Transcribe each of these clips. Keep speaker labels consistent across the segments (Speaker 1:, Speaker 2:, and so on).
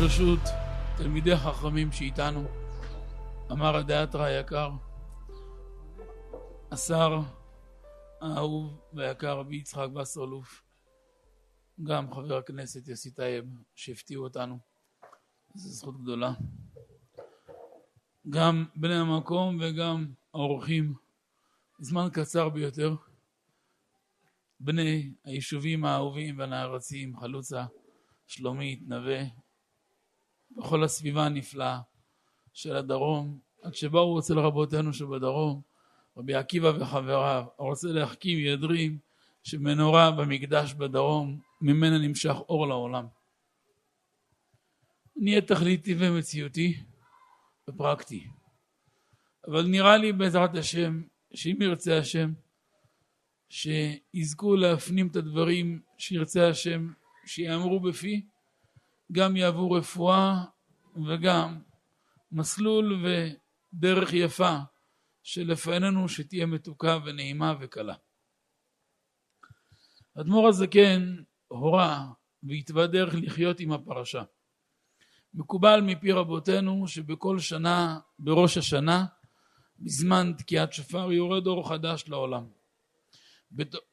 Speaker 1: ברשות תלמידי חכמים שאיתנו, אמר הדאתרא היקר, השר האהוב והיקר רבי יצחק וסרלוף, גם חבר הכנסת יוסי טייב שהפתיעו אותנו, זו זכות גדולה. גם בני המקום וגם האורחים, זמן קצר ביותר, בני היישובים האהובים והנערצים, חלוצה, שלומית, נווה, וכל הסביבה הנפלאה של הדרום, עד שבאו אצל רבותינו שבדרום, רבי עקיבא וחבריו, רוצה להחכים ידרים שמנורה במקדש בדרום, ממנה נמשך אור לעולם. נהיה תכליתי ומציאותי ופרקטי. אבל נראה לי בעזרת השם, שאם ירצה השם, שיזכו להפנים את הדברים שירצה השם שיאמרו בפי, גם יהוו רפואה וגם מסלול ודרך יפה שלפנינו שתהיה מתוקה ונעימה וקלה. אדמו"ר הזקן הורה והתווה דרך לחיות עם הפרשה. מקובל מפי רבותינו שבכל שנה בראש השנה בזמן תקיעת שופר יורד אור חדש לעולם.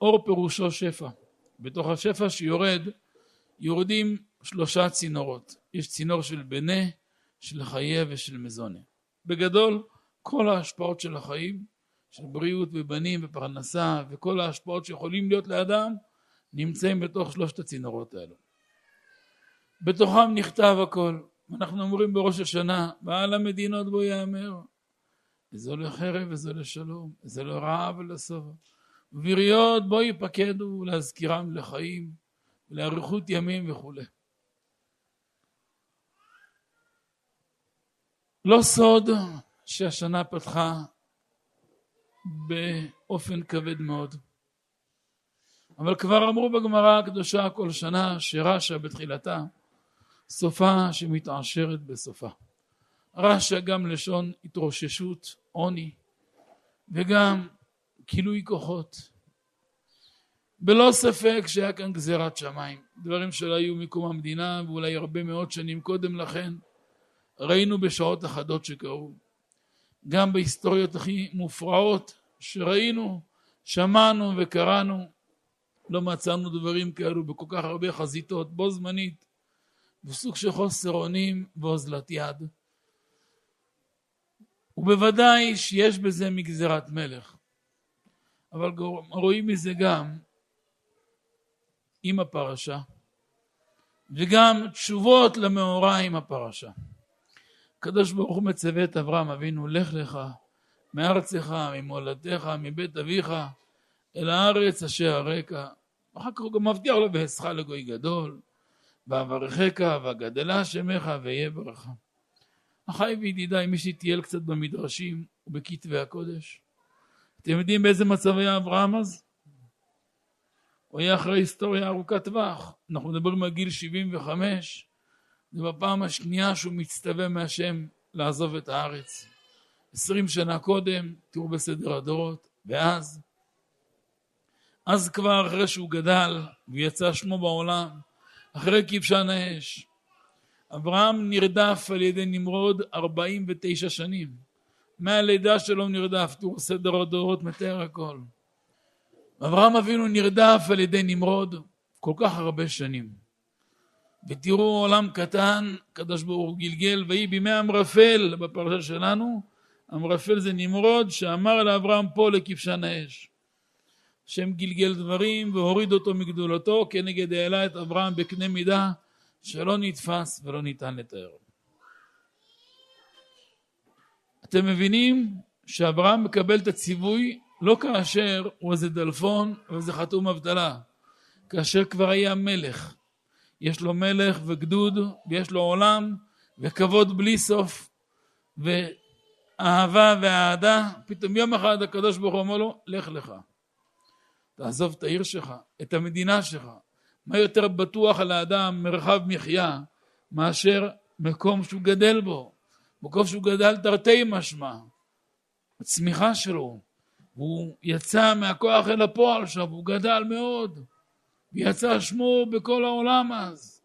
Speaker 1: אור פירושו שפע. בתוך השפע שיורד יורדים שלושה צינורות. יש צינור של בנה, של חיה ושל מזונה. בגדול כל ההשפעות של החיים, של בריאות ובנים ופרנסה וכל ההשפעות שיכולים להיות לאדם נמצאים בתוך שלושת הצינורות האלו. בתוכם נכתב הכל. אנחנו אומרים בראש השנה, ועל המדינות בו יאמר, איזו לחרב ואיזו לשלום, איזו לרעה ולסוף. ובריות בו יפקדו להזכירם לחיים, לאריכות ימים וכולי. לא סוד שהשנה פתחה באופן כבד מאוד. אבל כבר אמרו בגמרא הקדושה כל שנה שרש"א בתחילתה סופה שמתעשרת בסופה. רש"א גם לשון התרוששות, עוני, וגם כילוי כוחות. בלא ספק שהיה כאן גזירת שמיים, דברים שלא היו מקום המדינה ואולי הרבה מאוד שנים קודם לכן ראינו בשעות אחדות שקרו. גם בהיסטוריות הכי מופרעות שראינו, שמענו וקראנו, לא מצאנו דברים כאלו בכל כך הרבה חזיתות בו זמנית, בסוג של חוסר אונים ואוזלת יד. ובוודאי שיש בזה מגזירת מלך. אבל רואים מזה גם עם הפרשה, וגם תשובות למאורע עם הפרשה. הקדוש ברוך הוא מצווה את אברהם אבינו, לך לך מארצך, ממולדתך, מבית אביך, אל הארץ אשר הרקע. אחר כך הוא גם מבטיח לו, ואעשך לגוי גדול, ואברכך, ואגדלה שמך, ויהיה ברכה. אחי וידידיי, מי שטייל קצת במדרשים ובכתבי הקודש, אתם יודעים באיזה מצב היה אברהם אז? הוא היה אחרי היסטוריה ארוכת טווח. אנחנו מדברים על גיל 75, זה בפעם השנייה שהוא מצטווה מהשם לעזוב את הארץ. עשרים שנה קודם, תראו בסדר הדורות, ואז, אז כבר אחרי שהוא גדל ויצא שמו בעולם, אחרי כבשן האש, אברהם נרדף על ידי נמרוד 49 שנים. מהלידה שלו נרדף, תראו סדר הדורות מתאר הכל. אברהם אבינו נרדף על ידי נמרוד כל כך הרבה שנים. ותראו עולם קטן, הקדוש ברוך הוא גלגל, ויהי בימי אמרפל בפרשה שלנו, אמרפל זה נמרוד שאמר לאברהם פה לכבשן האש. השם גלגל דברים והוריד אותו מגדולתו כנגד העלה את אברהם בקנה מידה שלא נתפס ולא ניתן לתאר. אתם מבינים שאברהם מקבל את הציווי לא כאשר הוא איזה דלפון או איזה חתום אבטלה, כאשר כבר היה מלך. יש לו מלך וגדוד ויש לו עולם וכבוד בלי סוף ואהבה ואהדה. פתאום יום אחד הקדוש ברוך הוא אומר לו, לך לך. תעזוב את העיר שלך, את המדינה שלך. מה יותר בטוח על האדם מרחב מחיה מאשר מקום שהוא גדל בו, מקום שהוא גדל תרתי משמע, הצמיחה שלו, הוא יצא מהכוח אל הפועל עכשיו, הוא גדל מאוד, ויצא שמו בכל העולם אז.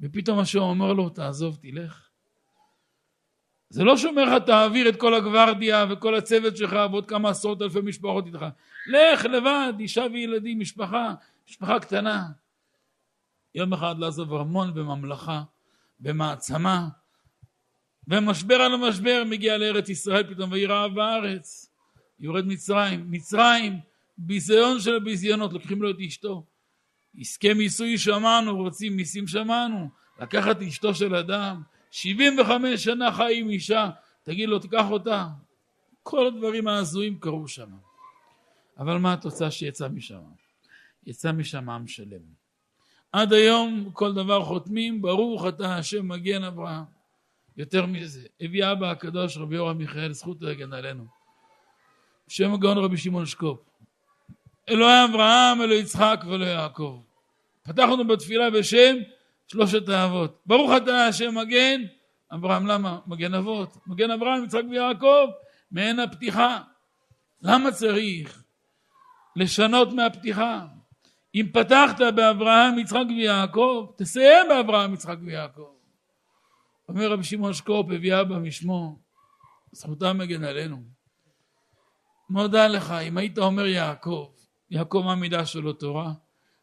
Speaker 1: ופתאום השם אומר לו, תעזוב, תלך. זה לא שאומר לך, תעביר את כל הגוורדיה וכל הצוות שלך ועוד כמה עשרות אלפי משפחות איתך. לך לבד, אישה וילדים, משפחה, משפחה קטנה. יום אחד לעזוב ארמון וממלכה, במעצמה, ומשבר על המשבר מגיע לארץ ישראל פתאום, ויהי רעב בארץ. יורד מצרים. מצרים, ביזיון של הביזיונות, לוקחים לו את אשתו. עסקי מיסוי שמענו, רוצים מיסים שמענו. לקחת אשתו של אדם, 75 שנה חי עם אישה, תגיד לו, תיקח אותה. כל הדברים ההזויים קרו שם. אבל מה התוצאה שיצא משם? יצא משם עם שלם. עד היום כל דבר חותמים, ברוך אתה השם מגן אברהם. יותר מזה, הביא אבא הקדוש רבי יורם מיכאל, זכות רגן עלינו. שם הגאון רבי שמעון שקופ. אלוהי אברהם, אלוהי יצחק ואלוהי יעקב. פתחנו בתפילה בשם שלושת האבות. ברוך אתה השם מגן, אברהם למה? מגן אבות. מגן אברהם, יצחק ויעקב, מעין הפתיחה. למה צריך לשנות מהפתיחה? אם פתחת באברהם, יצחק ויעקב, תסיים באברהם, יצחק ויעקב. אומר רבי שמעון שקופ, הביא אבא משמו, זכותם מגן עלינו. מודה לך, אם היית אומר יעקב, יעקב מה המידה שלו תורה?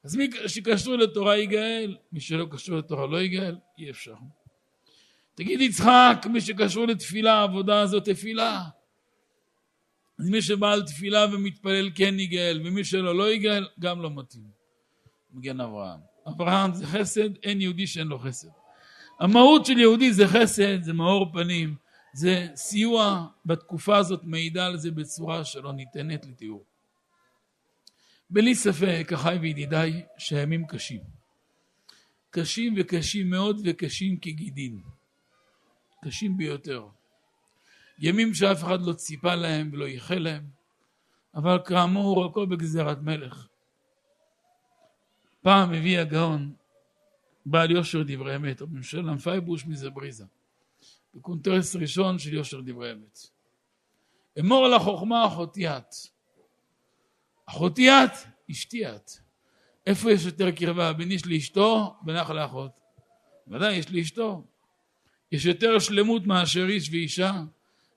Speaker 1: אז מי שקשור לתורה יגאל, מי שלא קשור לתורה לא יגאל, אי אפשר. תגיד יצחק, מי שקשור לתפילה, העבודה הזאת תפילה. אז מי שבעל תפילה ומתפלל כן יגאל, ומי שלא לא יגאל, גם לא מתאים. מגן אברהם. אברהם זה חסד, אין יהודי שאין לו חסד. המהות של יהודי זה חסד, זה מאור פנים, זה סיוע בתקופה הזאת מעידה על זה בצורה שלא ניתנת לתיאור. בלי ספק, אחיי וידידיי, שהימים קשים. קשים וקשים מאוד וקשים כגידין. קשים ביותר. ימים שאף אחד לא ציפה להם ולא ייחל להם, אבל כאמור הכל בגזירת מלך. פעם הביא הגאון בעל יושר דברי אמת, משלם פייבוש מזבריזה, בקונטרס ראשון של יושר דברי אמת. אמור על החוכמה אחותי את. אחותי את, אשתי את. איפה יש יותר קרבה בין איש לאשתו, בין אח לאחות? ודאי, יש לאשתו. יש יותר שלמות מאשר איש ואישה.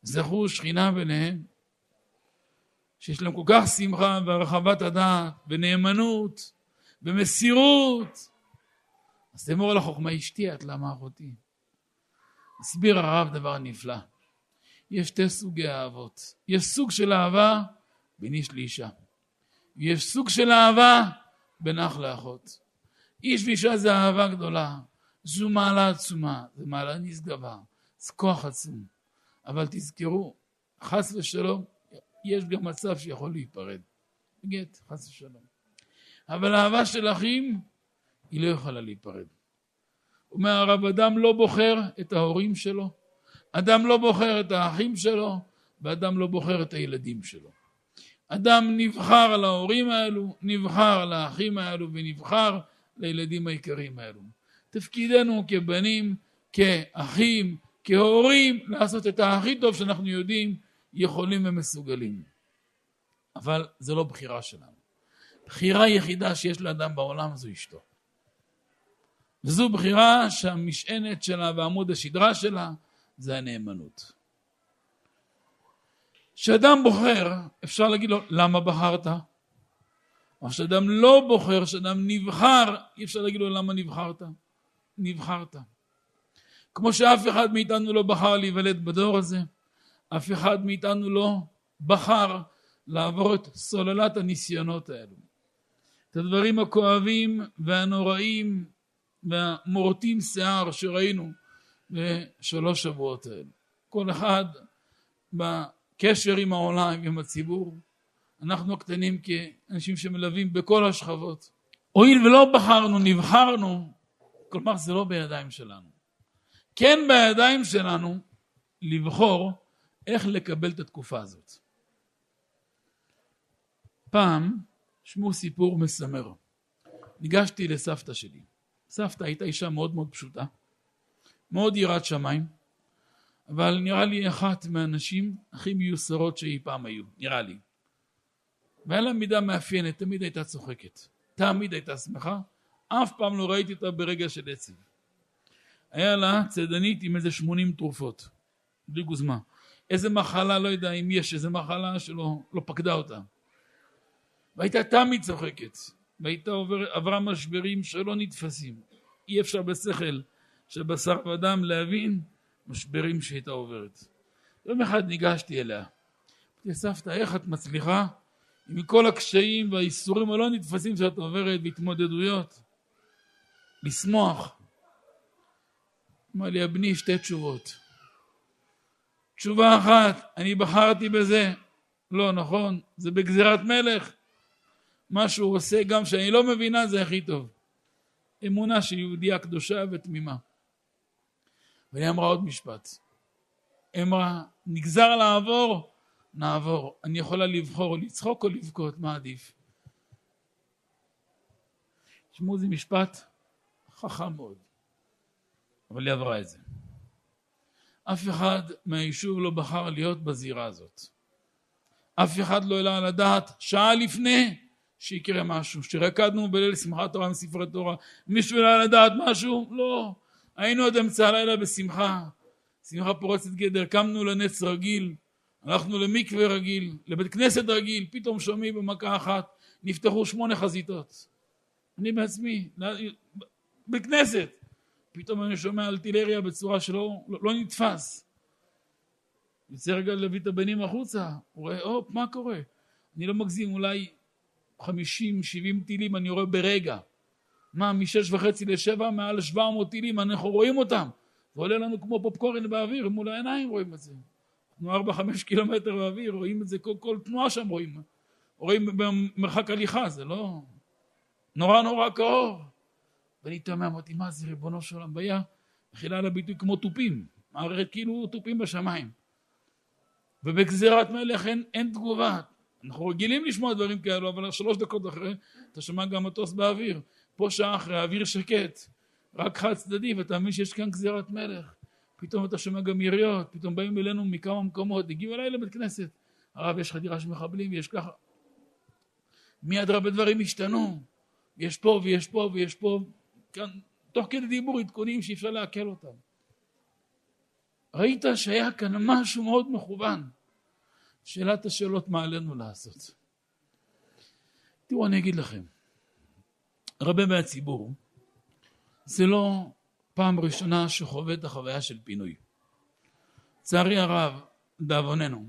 Speaker 1: זכו שכינה ביניהם. שיש להם כל כך שמחה והרחבת הדעת ונאמנות במסירות. אז תאמור על החוכמה אשתי את למה אחותי. הסביר הרב דבר נפלא. יש שתי סוגי אהבות. יש סוג של אהבה בין איש לאישה. יש סוג של אהבה בין אח לאחות. איש ואישה זה אהבה גדולה. זו מעלה עצומה, זו מעלה נשגבה, זה כוח עצום. אבל תזכרו, חס ושלום, יש גם מצב שיכול להיפרד. גט, חס ושלום. אבל אהבה של אחים היא לא יכולה להיפרד. אומר הרב, אדם לא בוחר את ההורים שלו, אדם לא בוחר את האחים שלו, ואדם לא בוחר את הילדים שלו. אדם נבחר על ההורים האלו, נבחר על האחים האלו, ונבחר לילדים היקרים האלו. תפקידנו כבנים, כאחים, כהורים, לעשות את הכי טוב שאנחנו יודעים, יכולים ומסוגלים. אבל זה לא בחירה שלנו. בחירה יחידה שיש לאדם בעולם זו אשתו. וזו בחירה שהמשענת שלה ועמוד השדרה שלה זה הנאמנות. כשאדם בוחר, אפשר להגיד לו, למה בחרת? או כשאדם לא בוחר, כשאדם נבחר, אי אפשר להגיד לו, למה נבחרת? נבחרת. כמו שאף אחד מאיתנו לא בחר להיוולד בדור הזה, אף אחד מאיתנו לא בחר לעבור את סוללת הניסיונות האלו. את הדברים הכואבים והנוראים והמורטים שיער שראינו בשלוש שבועות האלה. כל אחד בקשר עם העולם, עם הציבור, אנחנו הקטנים כאנשים שמלווים בכל השכבות. הואיל ולא בחרנו, נבחרנו, כלומר זה לא בידיים שלנו. כן בידיים שלנו לבחור איך לקבל את התקופה הזאת. פעם שמעו סיפור מסמר. ניגשתי לסבתא שלי. סבתא הייתה אישה מאוד מאוד פשוטה, מאוד יראת שמיים, אבל נראה לי אחת מהנשים הכי מיוסרות שאי פעם היו, נראה לי. והיה לה מידה מאפיינת, תמיד הייתה צוחקת, תמיד הייתה שמחה, אף פעם לא ראיתי אותה ברגע של עצב. היה לה צדנית עם איזה 80 תרופות, בלי גוזמה. איזה מחלה, לא יודע אם יש איזה מחלה שלא לא פקדה אותה. והייתה תמיד צוחקת, והייתה עובר, עברה משברים שלא נתפסים. אי אפשר בשכל של בשר ודם להבין משברים שהייתה עוברת. יום אחד ניגשתי אליה. אמרתי, סבתא, איך את מצליחה עם כל הקשיים והאיסורים הלא נתפסים שאת עוברת והתמודדויות? לשמוח. אמר לי, הבני, שתי תשובות. תשובה אחת, אני בחרתי בזה. לא, נכון, זה בגזירת מלך. מה שהוא עושה, גם שאני לא מבינה, זה הכי טוב. אמונה של יהודייה קדושה ותמימה. והיא אמרה עוד משפט. אמרה, נגזר לעבור, נעבור. אני יכולה לבחור לצחוק או לבכות, מה עדיף? תשמעו, זה משפט חכם מאוד. אבל היא עברה את זה. אף אחד מהיישוב לא בחר להיות בזירה הזאת. אף אחד לא העלה על הדעת שעה לפני שיקרה משהו, שרקדנו בליל שמחת תורה עם ספרי תורה, מישהו העלה על הדעת משהו? לא. היינו עד אמצע הלילה בשמחה, שמחה פורצת גדר, קמנו לנץ רגיל, הלכנו למקווה רגיל, לבית כנסת רגיל, פתאום שומעים במכה אחת, נפתחו שמונה חזיתות. אני בעצמי, בית כנסת, פתאום אני שומע אלטילריה בצורה שלא לא, לא נתפס. יוצא רגע להביא את הבנים החוצה, הוא רואה, הופ, מה קורה? אני לא מגזים, אולי חמישים, שבעים טילים אני רואה ברגע. מה, משש וחצי לשבע, מעל שבע מאות טילים, אנחנו רואים אותם. זה עולה לנו כמו פופקורן באוויר, מול העיניים רואים את זה. אנחנו ארבע, חמש קילומטר באוויר, רואים את זה, כל, כל תנועה שם רואים. רואים במרחק הליכה, זה לא... נורא נורא קרוב. ואני תמה, אמרתי, מה זה ריבונו של עולם? והיה, מחילה על הביטוי כמו תופים, מערכת כאילו תופים בשמיים. ובגזירת מלך אין, אין תגובה. אנחנו רגילים לשמוע דברים כאלו, אבל שלוש דקות אחרי, אתה שומע גם מטוס באוויר. פה שעה אחרי, האוויר שקט, רק חד צדדי, ואתה מבין שיש כאן גזירת מלך. פתאום אתה שומע גם יריות, פתאום באים אלינו מכמה מקומות, הגיעו אליי לבית כנסת. הרב, יש חדירה של מחבלים, יש ככה. מיד רבה דברים השתנו. יש פה ויש פה ויש פה. כאן, תוך כדי דיבור עדכונים שאי אפשר לעכל אותם. ראית שהיה כאן משהו מאוד מכוון. שאלת השאלות מה עלינו לעשות. תראו, אני אגיד לכם, הרבה מהציבור, זה לא פעם ראשונה שחווה את החוויה של פינוי. לצערי הרב, לדאבוננו,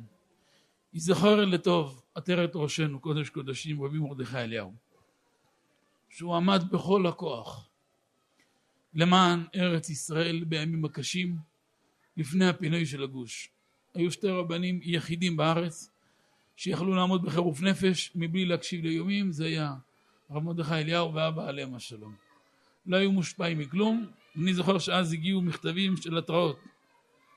Speaker 1: ייזכר לטוב עטרת ראשנו, קודש קודשים, רבי מרדכי אליהו, שהוא עמד בכל הכוח למען ארץ ישראל בימים הקשים לפני הפינוי של הגוש. היו שתי רבנים יחידים בארץ שיכלו לעמוד בחירוף נפש מבלי להקשיב לאיומים, זה היה הרב מרדכי אליהו ואבא עליהם השלום. לא היו מושפעים מכלום, אני זוכר שאז הגיעו מכתבים של התראות.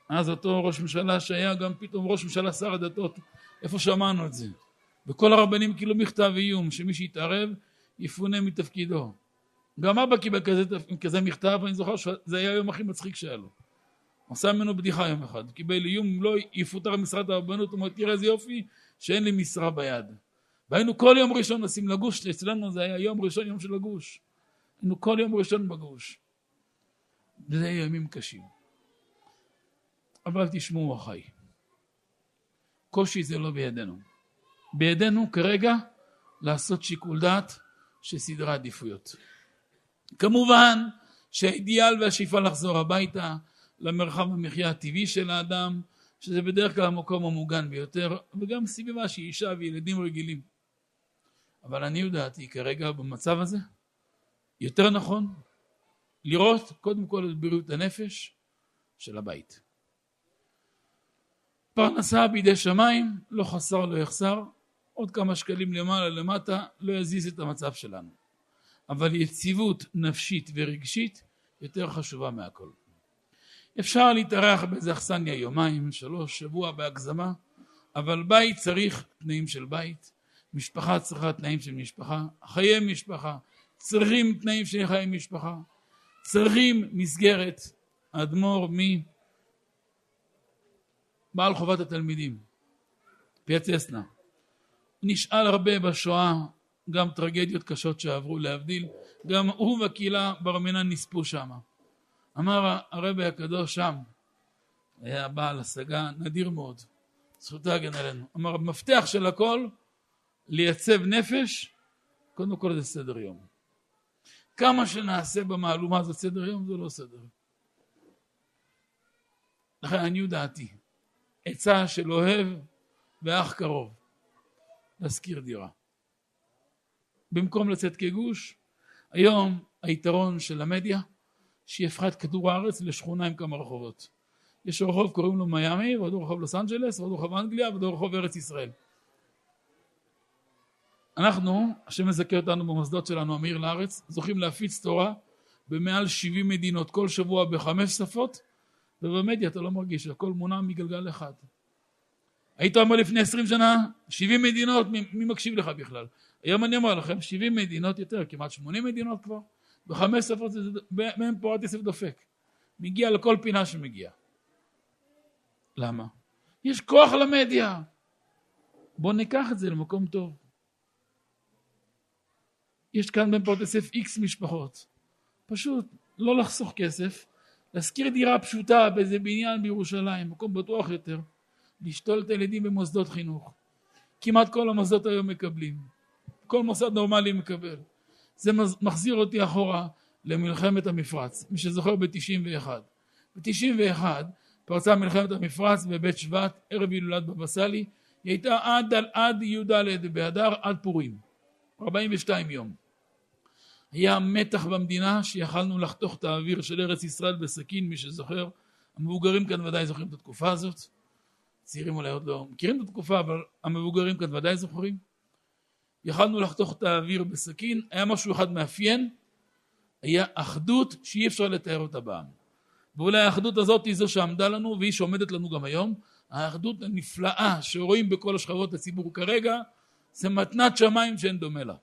Speaker 1: אז אותו ראש ממשלה שהיה גם פתאום ראש ממשלה שר הדתות, איפה שמענו את זה? וכל הרבנים קיבלו מכתב איום שמי שיתערב יפונה מתפקידו. גם אבא קיבל כזה, כזה מכתב, אני זוכר שזה היה היום הכי מצחיק שהיה לו. עשה ממנו בדיחה יום אחד, קיבל איום לא יפוטר ממשרד הרבנות, הוא אומר תראה איזה יופי שאין לי משרה ביד. והיינו כל יום ראשון נוסעים לגוש, אצלנו זה היה יום ראשון יום של הגוש. היינו כל יום ראשון בגוש. וזה היה ימים קשים. אבל תשמעו אחיי, קושי זה לא בידינו. בידינו כרגע לעשות שיקול דעת של סדרי עדיפויות. כמובן שהאידיאל והשאיפה לחזור הביתה למרחב המחיה הטבעי של האדם, שזה בדרך כלל המקום המוגן ביותר, וגם סביבה שהיא אישה וילדים רגילים. אבל אני דעתי כרגע במצב הזה, יותר נכון לראות קודם כל את בריאות הנפש של הבית. פרנסה בידי שמיים, לא חסר לא יחסר, עוד כמה שקלים למעלה למטה לא יזיז את המצב שלנו. אבל יציבות נפשית ורגשית יותר חשובה מהכל. אפשר להתארח באיזה אכסניה יומיים, שלוש, שבוע בהגזמה, אבל בית צריך תנאים של בית, משפחה צריכה תנאים של משפחה, חיי משפחה צריכים תנאים של חיי משפחה, צריכים מסגרת. האדמו"ר מי? בעל חובת התלמידים, פיאצסנה. נשאל הרבה בשואה, גם טרגדיות קשות שעברו להבדיל, גם הוא והקהילה בר מינן נספו שמה. אמר הרבי הקדוש שם, היה בעל השגה נדיר מאוד, זכותו הגן עלינו. אמר, המפתח של הכל, לייצב נפש, קודם כל זה סדר יום. כמה שנעשה במהלומה הזאת סדר יום, זה לא סדר. לכן עניות דעתי, עצה של אוהב ואח קרוב, להשכיר דירה. במקום לצאת כגוש, היום היתרון של המדיה, שהיא הפכה את כדור הארץ לשכונה עם כמה רחובות. יש רחוב קוראים לו מיאמי, ועוד רחוב לוס אנג'לס, ועוד רחוב אנגליה, ועוד רחוב ארץ ישראל. אנחנו, השם מזכה אותנו במוסדות שלנו, המאיר לארץ, זוכים להפיץ תורה במעל 70 מדינות, כל שבוע בחמש שפות, ובמדיה אתה לא מרגיש, הכל מונע מגלגל אחד. היית אומר לפני 20 שנה, 70 מדינות, מי, מי מקשיב לך בכלל? היום אני אומר לכם, 70 מדינות יותר, כמעט 80 מדינות כבר, בחמש שפות, מהם פורת יוסף דופק. מגיע לכל פינה שמגיע. למה? יש כוח למדיה. בואו ניקח את זה למקום טוב. יש כאן בפורת יוסף איקס משפחות. פשוט לא לחסוך כסף, להשכיר דירה פשוטה באיזה בניין בירושלים, מקום בטוח יותר, לשתול את הילדים במוסדות חינוך. כמעט כל המוסדות היום מקבלים. כל מוסד נורמלי מקבל. זה מחזיר אותי אחורה למלחמת המפרץ, מי שזוכר ב-91. ב-91 פרצה מלחמת המפרץ בבית שבט, ערב הילולת בבא סאלי, היא הייתה עד, עד י"ד באדר, עד פורים, 42 יום. היה מתח במדינה שיכלנו לחתוך את האוויר של ארץ ישראל בסכין, מי שזוכר, המבוגרים כאן ודאי זוכרים את התקופה הזאת, צעירים אולי עוד לא מכירים את התקופה, אבל המבוגרים כאן ודאי זוכרים. יכלנו לחתוך את האוויר בסכין, היה משהו אחד מאפיין, היה אחדות שאי אפשר לתאר אותה בעם. ואולי האחדות הזאת היא זו שעמדה לנו והיא שעומדת לנו גם היום. האחדות הנפלאה שרואים בכל השכבות הציבור כרגע, זה מתנת שמיים שאין דומה לה.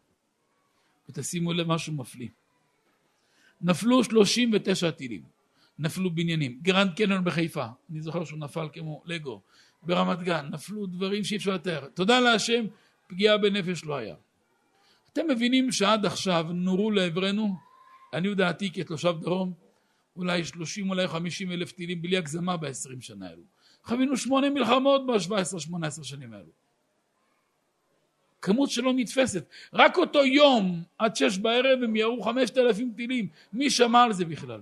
Speaker 1: ותשימו לב משהו מפליא. נפלו 39 טילים, נפלו בניינים, גרנד קניון בחיפה, אני זוכר שהוא נפל כמו לגו, ברמת גן, נפלו דברים שאי אפשר לתאר. תודה להשם, פגיעה בנפש לא היה. אתם מבינים שעד עכשיו נורו לעברנו, לעניות דעתי כתושב דרום, אולי 30 אולי 50 אלף טילים בלי הגזמה ב-20 שנה האלו. חווינו שמונה מלחמות ב-17-18 שנים האלו. כמות שלא נתפסת. רק אותו יום, עד שש בערב, הם ירו חמשת אלפים טילים. מי שמע על זה בכלל?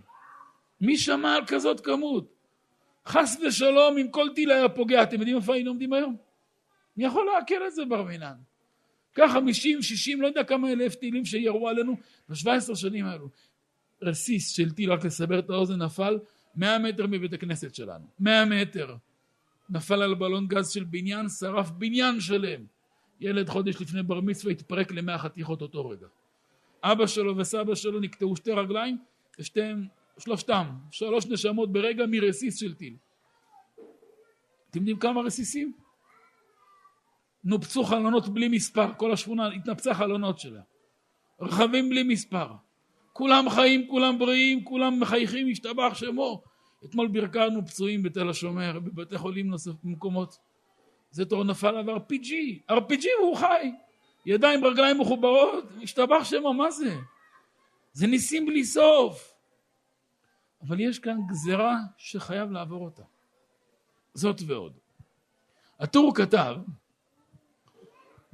Speaker 1: מי שמע על כזאת כמות? חס ושלום, אם כל טיל היה פוגע, אתם יודעים איפה היינו עומדים היום? אני יכול לעכל את זה בר מינן. קח חמישים, שישים, לא יודע כמה אלף טילים שירו עלינו ב-17 שנים האלו. רסיס של טיל, רק לסבר את האוזן, נפל 100 מטר מבית הכנסת שלנו. 100 מטר. נפל על בלון גז של בניין, שרף בניין שלם. ילד חודש לפני בר מצווה התפרק למאה חתיכות אותו רגע. אבא שלו וסבא שלו נקטעו שתי רגליים, ושתיהם, שלושתם, שלוש נשמות ברגע מרסיס של טיל. אתם יודעים כמה רסיסים? נופצו חלונות בלי מספר, כל השכונה התנפצה חלונות שלה. רכבים בלי מספר. כולם חיים, כולם בריאים, כולם מחייכים, השתבח שמו. אתמול ברכרנו פצועים בתל השומר, בבתי חולים נוספים, במקומות. זה תור נפל עליו RPG, RPG והוא חי. ידיים, רגליים מחוברות, השתבח שמו, מה זה? זה ניסים בלי סוף. אבל יש כאן גזרה שחייב לעבור אותה. זאת ועוד. הטור כתב,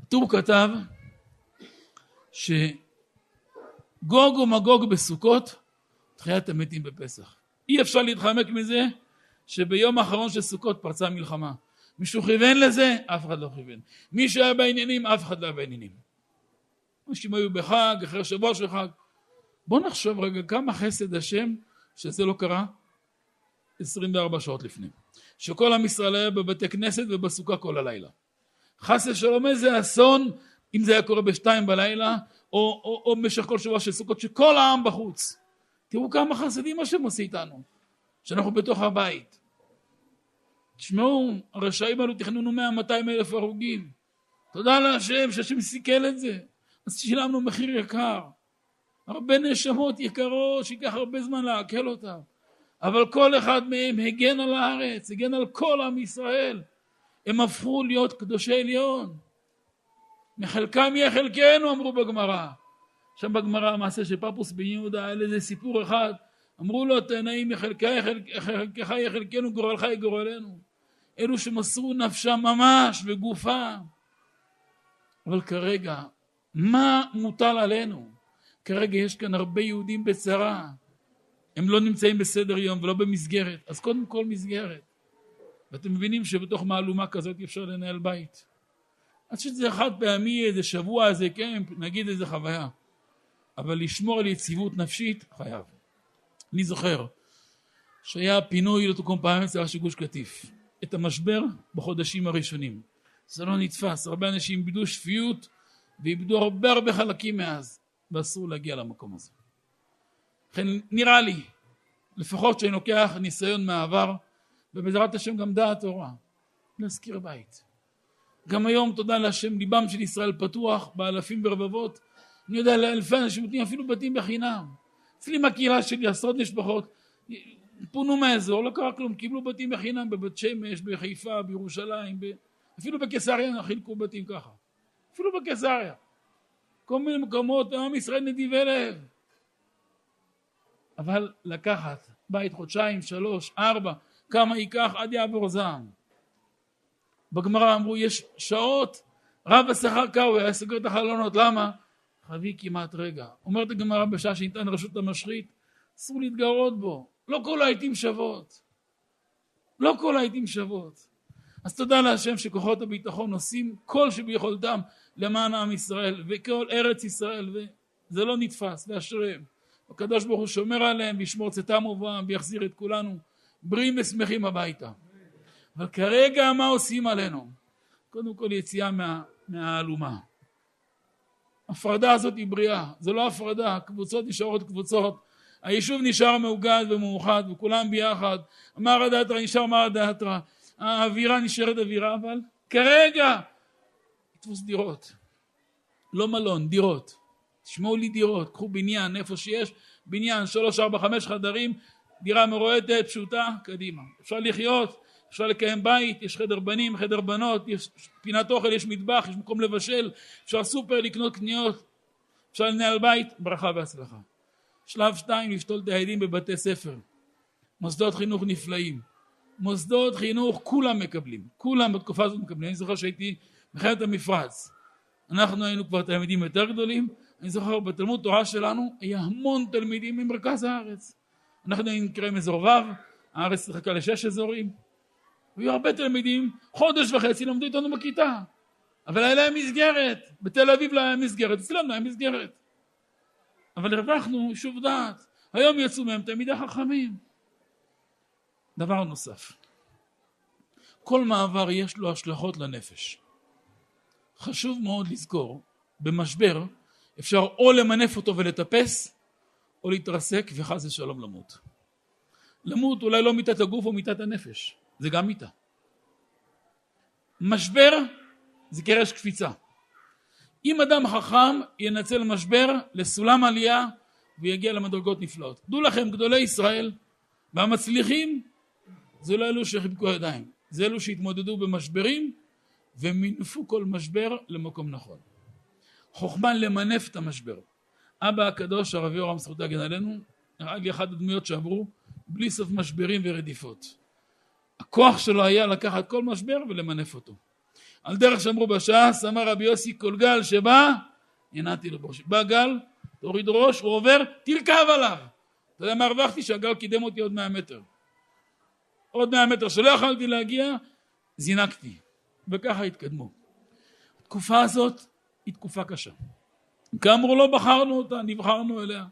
Speaker 1: הטור כתב שגוג ומגוג בסוכות, תחיית המתים בפסח. אי אפשר להתחמק מזה שביום האחרון של סוכות פרצה מלחמה. מישהו כיוון לזה? אף אחד לא כיוון. מי שהיה בעניינים? אף אחד לא היה בעניינים. אנשים היו בחג, אחרי שבוע של חג. בואו נחשוב רגע כמה חסד השם שזה לא קרה 24 שעות לפני. שכל עם ישראל היה בבתי כנסת ובסוכה כל הלילה. חס ושלום איזה אסון אם זה היה קורה בשתיים בלילה או, או, או במשך כל שבוע של סוכות שכל העם בחוץ. תראו כמה חסדים השם עושה איתנו, שאנחנו בתוך הבית. תשמעו, הרשעים האלו תכננו 100-200 אלף הרוגים. תודה להשם שהשם סיכל את זה. אז שילמנו מחיר יקר. הרבה נשמות יקרות שייקח הרבה זמן לעכל אותן. אבל כל אחד מהם הגן על הארץ, הגן על כל עם ישראל. הם הפכו להיות קדושי עליון. מחלקם יהיה חלקנו, אמרו בגמרא. שם בגמרא המעשה של פפוס בן יהודה היה לזה סיפור אחד, אמרו לו תנאים מחלקך יחלקנו גורלך יגורלנו אלו שמסרו נפשם ממש בגופה. אבל כרגע מה מוטל עלינו? כרגע יש כאן הרבה יהודים בצרה. הם לא נמצאים בסדר יום ולא במסגרת. אז קודם כל מסגרת. ואתם מבינים שבתוך מהלומה כזאת אי אפשר לנהל בית. אז שזה חד פעמי איזה שבוע איזה קמפ נגיד איזה חוויה. אבל לשמור על יציבות נפשית חייב. אני זוכר שהיה פינוי לא תוקום פעם אצל של גוש קטיף את המשבר בחודשים הראשונים. זה לא נתפס. הרבה אנשים איבדו שפיות ואיבדו הרבה הרבה חלקים מאז ואסור להגיע למקום הזה. לכן נראה לי לפחות שאני לוקח ניסיון מהעבר ובעזרת השם גם דעת תורה להזכיר בית. גם היום תודה להשם ליבם של ישראל פתוח באלפים ורבבות אני יודע לאלפי אנשים נותנים אפילו בתים בחינם. אצלי מהקהילה שלי עשרות משפחות פונו מהאזור לא קרה כלום קיבלו בתים בחינם בבת שמש בחיפה בירושלים ב... אפילו בקיסריה חילקו בתים ככה. אפילו בקיסריה. כל מיני מקומות עם ישראל נדיבי לב אבל לקחת בית חודשיים שלוש ארבע כמה ייקח עד יעבור זעם. בגמרא אמרו יש שעות רב השכר קאו היה סוגר את החלונות למה? חבי כמעט רגע. אומרת הגמרא בשעה שניתן רשות המשחית אסור להתגרות בו לא כל העיתים שוות. לא כל העיתים שוות. אז תודה להשם שכוחות הביטחון עושים כל שביכולתם למען עם ישראל וכל ארץ ישראל וזה לא נתפס ואשריהם. הקדוש ברוך הוא שומר עליהם וישמור צאתם ובואם ויחזיר את כולנו. בריאים ושמחים הביתה. אבל כרגע מה עושים עלינו? קודם כל יציאה מה, מהאלומה. הפרדה הזאת היא בריאה, זה לא הפרדה, קבוצות נשארות קבוצות, היישוב נשאר מאוגד ומאוחד וכולם ביחד, אמר הדתרא נשאר אמר הדתרא, האווירה נשארת אווירה, אבל כרגע תפוס דירות, לא מלון, דירות. תשמעו לי דירות, קחו בניין איפה שיש, בניין שלוש ארבע חמש חדרים, דירה מרועטת, פשוטה, קדימה. אפשר לחיות, אפשר לקיים בית, יש חדר בנים, חדר בנות, יש פינת אוכל, יש מטבח, יש מקום לבשל, אפשר סופר לקנות קניות, אפשר לנהל בית, ברכה והצלחה. שלב שתיים, לפתול את הילדים בבתי ספר. מוסדות חינוך נפלאים. מוסדות חינוך כולם מקבלים, כולם בתקופה הזאת מקבלים. אני זוכר שהייתי בחרת המפרץ. אנחנו היינו כבר תלמידים יותר גדולים, אני זוכר בתלמוד תורה שלנו היה המון תלמידים ממרכז הארץ. אנחנו היינו נקראים אזור ו', הארץ שיחקה לשש אזורים, והיו הרבה תלמידים, חודש וחצי למדו איתנו בכיתה, אבל היה להם מסגרת, בתל אביב לא היה מסגרת, אצלנו היה מסגרת. אבל הרווחנו שוב דעת, היום יצאו מהם תלמידי חכמים. דבר נוסף, כל מעבר יש לו השלכות לנפש. חשוב מאוד לזכור, במשבר אפשר או למנף אותו ולטפס, או להתרסק וחס ושלום למות. למות אולי לא מיתת הגוף או מיתת הנפש, זה גם מיתה. משבר זה קרש קפיצה. אם אדם חכם ינצל משבר לסולם עלייה ויגיע למדרגות נפלאות. דעו לכם, גדולי ישראל והמצליחים זה לא אלו שחיבקו ידיים, זה אלו שהתמודדו במשברים ומינפו כל משבר למקום נכון. חוכמה למנף את המשבר. אבא הקדוש הרב יורם זכות להגן עלינו נראה לי אחת הדמויות שעברו בלי סוף משברים ורדיפות. הכוח שלו היה לקחת כל משבר ולמנף אותו. על דרך שאמרו בש"ס אמר רבי יוסי כל גל שבא הנעתי לו בראש. בא גל תוריד ראש הוא עובר תרכב עליו. אתה יודע מה הרווחתי? שהגל קידם אותי עוד מאה מטר. עוד מאה מטר שלא יכולתי להגיע זינקתי וככה התקדמו. התקופה הזאת היא תקופה קשה. כאמור לא בחרנו אותה, נבחרנו אליה.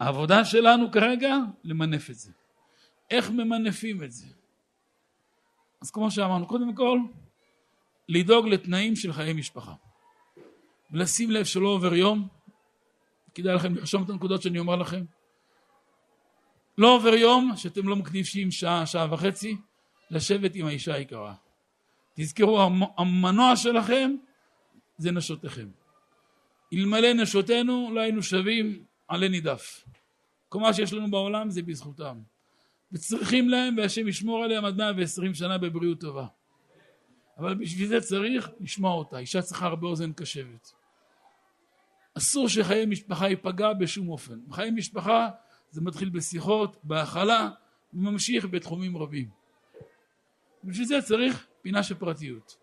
Speaker 1: העבודה שלנו כרגע למנף את זה. איך ממנפים את זה? אז כמו שאמרנו, קודם כל, לדאוג לתנאים של חיי משפחה. ולשים לב שלא עובר יום, כדאי לכם לרשום את הנקודות שאני אומר לכם. לא עובר יום שאתם לא מקדישים שעה, שעה וחצי, לשבת עם האישה היקרה. תזכרו, המנוע שלכם זה נשותיכם. אלמלא נשותינו לא היינו שווים עלי נידף. כל מה שיש לנו בעולם זה בזכותם. וצריכים להם והשם ישמור עליהם עד 120 שנה בבריאות טובה. אבל בשביל זה צריך לשמוע אותה. אישה צריכה הרבה אוזן קשבת. אסור שחיי משפחה ייפגע בשום אופן. חיי משפחה זה מתחיל בשיחות, בהכלה, וממשיך בתחומים רבים. בשביל זה צריך פינה של פרטיות.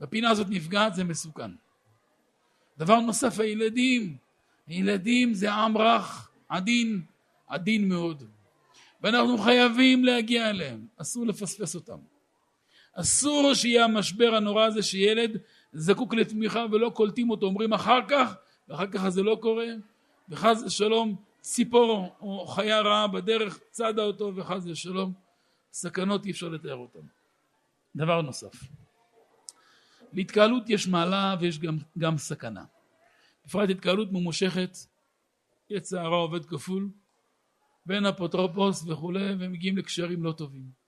Speaker 1: והפינה הזאת נפגעת זה מסוכן. דבר נוסף, הילדים. הילדים זה עם רך, עדין, עדין מאוד. ואנחנו חייבים להגיע אליהם, אסור לפספס אותם. אסור שיהיה המשבר הנורא הזה שילד זקוק לתמיכה ולא קולטים אותו, אומרים אחר כך, ואחר כך זה לא קורה, וחס ושלום ציפור או חיה רעה בדרך צדה אותו וחס ושלום סכנות אי אפשר לתאר אותן. דבר נוסף, להתקהלות יש מעלה ויש גם, גם סכנה. בפרט התקהלות ממושכת, יצא הרע עובד כפול, בין אפוטרופוס וכולי, ומגיעים לקשרים לא טובים.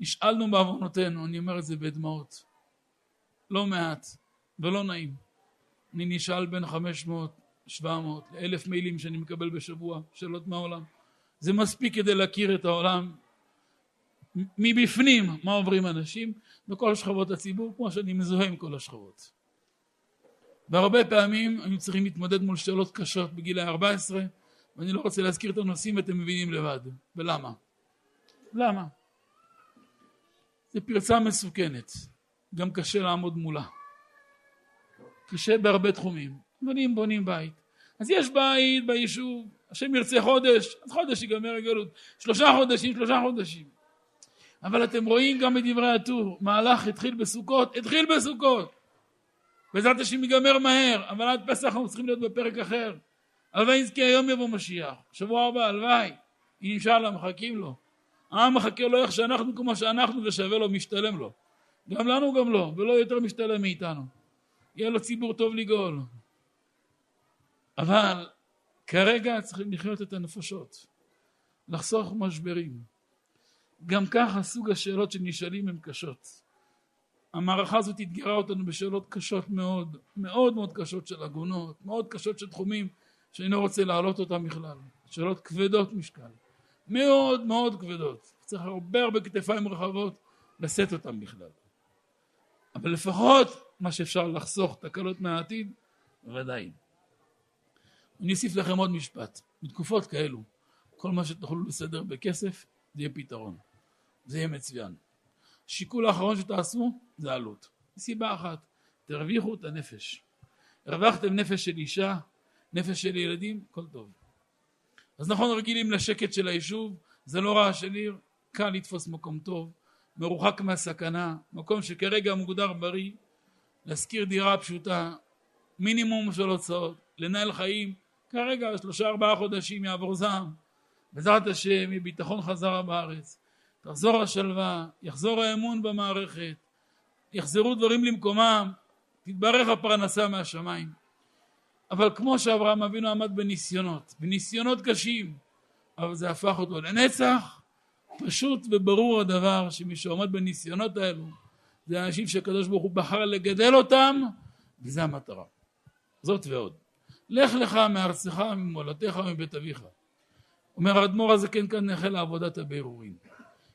Speaker 1: נשאלנו בעוונותינו, אני אומר את זה בדמעות, לא מעט ולא נעים. אני נשאל בין 500, 700 לאלף מיילים שאני מקבל בשבוע, שאלות מהעולם. זה מספיק כדי להכיר את העולם מבפנים, מה עוברים אנשים בכל שכבות הציבור, כמו שאני מזוהה עם כל השכבות. והרבה פעמים היינו צריכים להתמודד מול שאלות קשות בגיל ה-14, ואני לא רוצה להזכיר את הנושאים ואתם מבינים לבד. ולמה? למה? זו פרצה מסוכנת, גם קשה לעמוד מולה. קשה בהרבה תחומים, אם בונים בית, אז יש בית ביישוב, השם ירצה חודש, אז חודש ייגמר הגלות, שלושה חודשים, שלושה חודשים. אבל אתם רואים גם בדברי הטור, מהלך התחיל בסוכות, התחיל בסוכות. בעזרת השם ייגמר מהר, אבל עד פסח אנחנו צריכים להיות בפרק אחר. הלוואי נזכה היום יבוא משיח, שבוע הבא, הלוואי, אינשאללה מחכים לו. העם מחכה לו איך שאנחנו כמו שאנחנו ושווה לו, משתלם לו. גם לנו גם לא, ולא יותר משתלם מאיתנו. יהיה לו ציבור טוב לגאול. אבל כרגע צריכים לחיות את הנפשות, לחסוך משברים. גם ככה סוג השאלות שנשאלים הן קשות. המערכה הזאת אתגרה אותנו בשאלות קשות מאוד, מאוד מאוד קשות של עגונות, מאוד קשות של תחומים שאני לא רוצה להעלות אותם בכלל. שאלות כבדות משקל, מאוד מאוד כבדות. צריך הרבה הרבה כתפיים רחבות לשאת אותם בכלל. אבל לפחות מה שאפשר לחסוך תקלות מהעתיד, ודאי. אני אוסיף לכם עוד משפט. בתקופות כאלו, כל מה שתוכלו לסדר בכסף, זה יהיה פתרון. זה יהיה מצוין. השיקול האחרון שתעשו זה עלות. סיבה אחת, תרוויחו את הנפש. הרווחתם נפש של אישה, נפש של ילדים, הכל טוב. אז נכון רגילים לשקט של היישוב, זה לא רע של עיר, קל לתפוס מקום טוב, מרוחק מהסכנה, מקום שכרגע מוגדר בריא, להשכיר דירה פשוטה, מינימום של הוצאות, לנהל חיים, כרגע שלושה ארבעה חודשים יעבור זעם, בעזרת השם יהיה ביטחון חזרה בארץ, תחזור השלווה, יחזור האמון במערכת, יחזרו דברים למקומם, תתברך הפרנסה מהשמיים. אבל כמו שאברהם אבינו עמד בניסיונות, בניסיונות קשים, אבל זה הפך אותו לנצח, פשוט וברור הדבר שמי שעומד בניסיונות האלו זה אנשים שהקדוש ברוך הוא בחר לגדל אותם וזה המטרה. זאת ועוד. לך לך מארצך ממולדתך ומבית אביך. אומר האדמו"ר הזה כן כאן החל לעבודת הבירורים.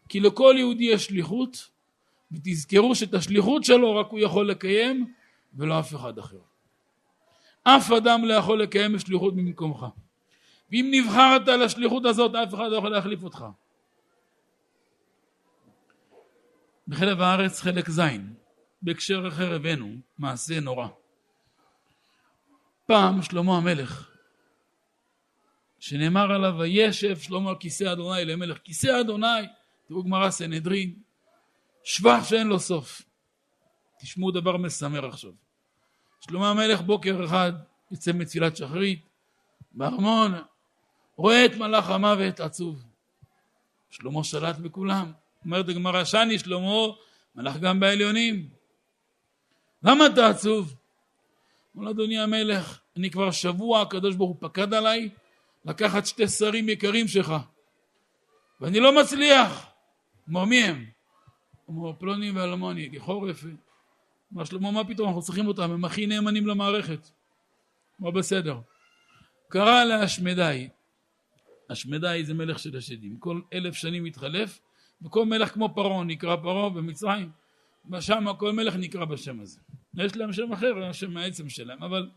Speaker 1: כי לכל יהודי יש שליחות ותזכרו שאת השליחות שלו רק הוא יכול לקיים ולא אף אחד אחר. אף אדם לא יכול לקיים שליחות במקומך. ואם נבחרת לשליחות הזאת אף אחד לא יכול להחליף אותך. בחלב הארץ חלק ז', בהקשר אחר הבאנו מעשה נורא. פעם שלמה המלך, שנאמר עליו וישב שלמה על כיסא אדוני למלך, כיסא אדוני, תראו גמרא סנהדרין, שבח שאין לו סוף. תשמעו דבר מסמר עכשיו. שלמה המלך בוקר אחד יוצא מתפילת שחרית, בארמון, רואה את מלאך המוות עצוב. שלמה שלט בכולם. אומרת הגמרא, שאני שלמה מלאך גם בעליונים. למה אתה עצוב? אומר אדוני המלך, אני כבר שבוע הקדוש ברוך הוא פקד עליי לקחת שתי שרים יקרים שלך ואני לא מצליח. אמר מי הם? אמר פלוני ואלמוני, לכאורה יפה. אמר שלמה מה פתאום אנחנו צריכים אותם הם הכי נאמנים למערכת. אמר בסדר. קרא להשמדי. השמדי זה מלך של השדים. כל אלף שנים מתחלף וכל מלך כמו פרעה נקרא פרעה במצרים. ושם כל מלך נקרא בשם הזה. יש להם שם אחר, שם העצם שלהם, אבל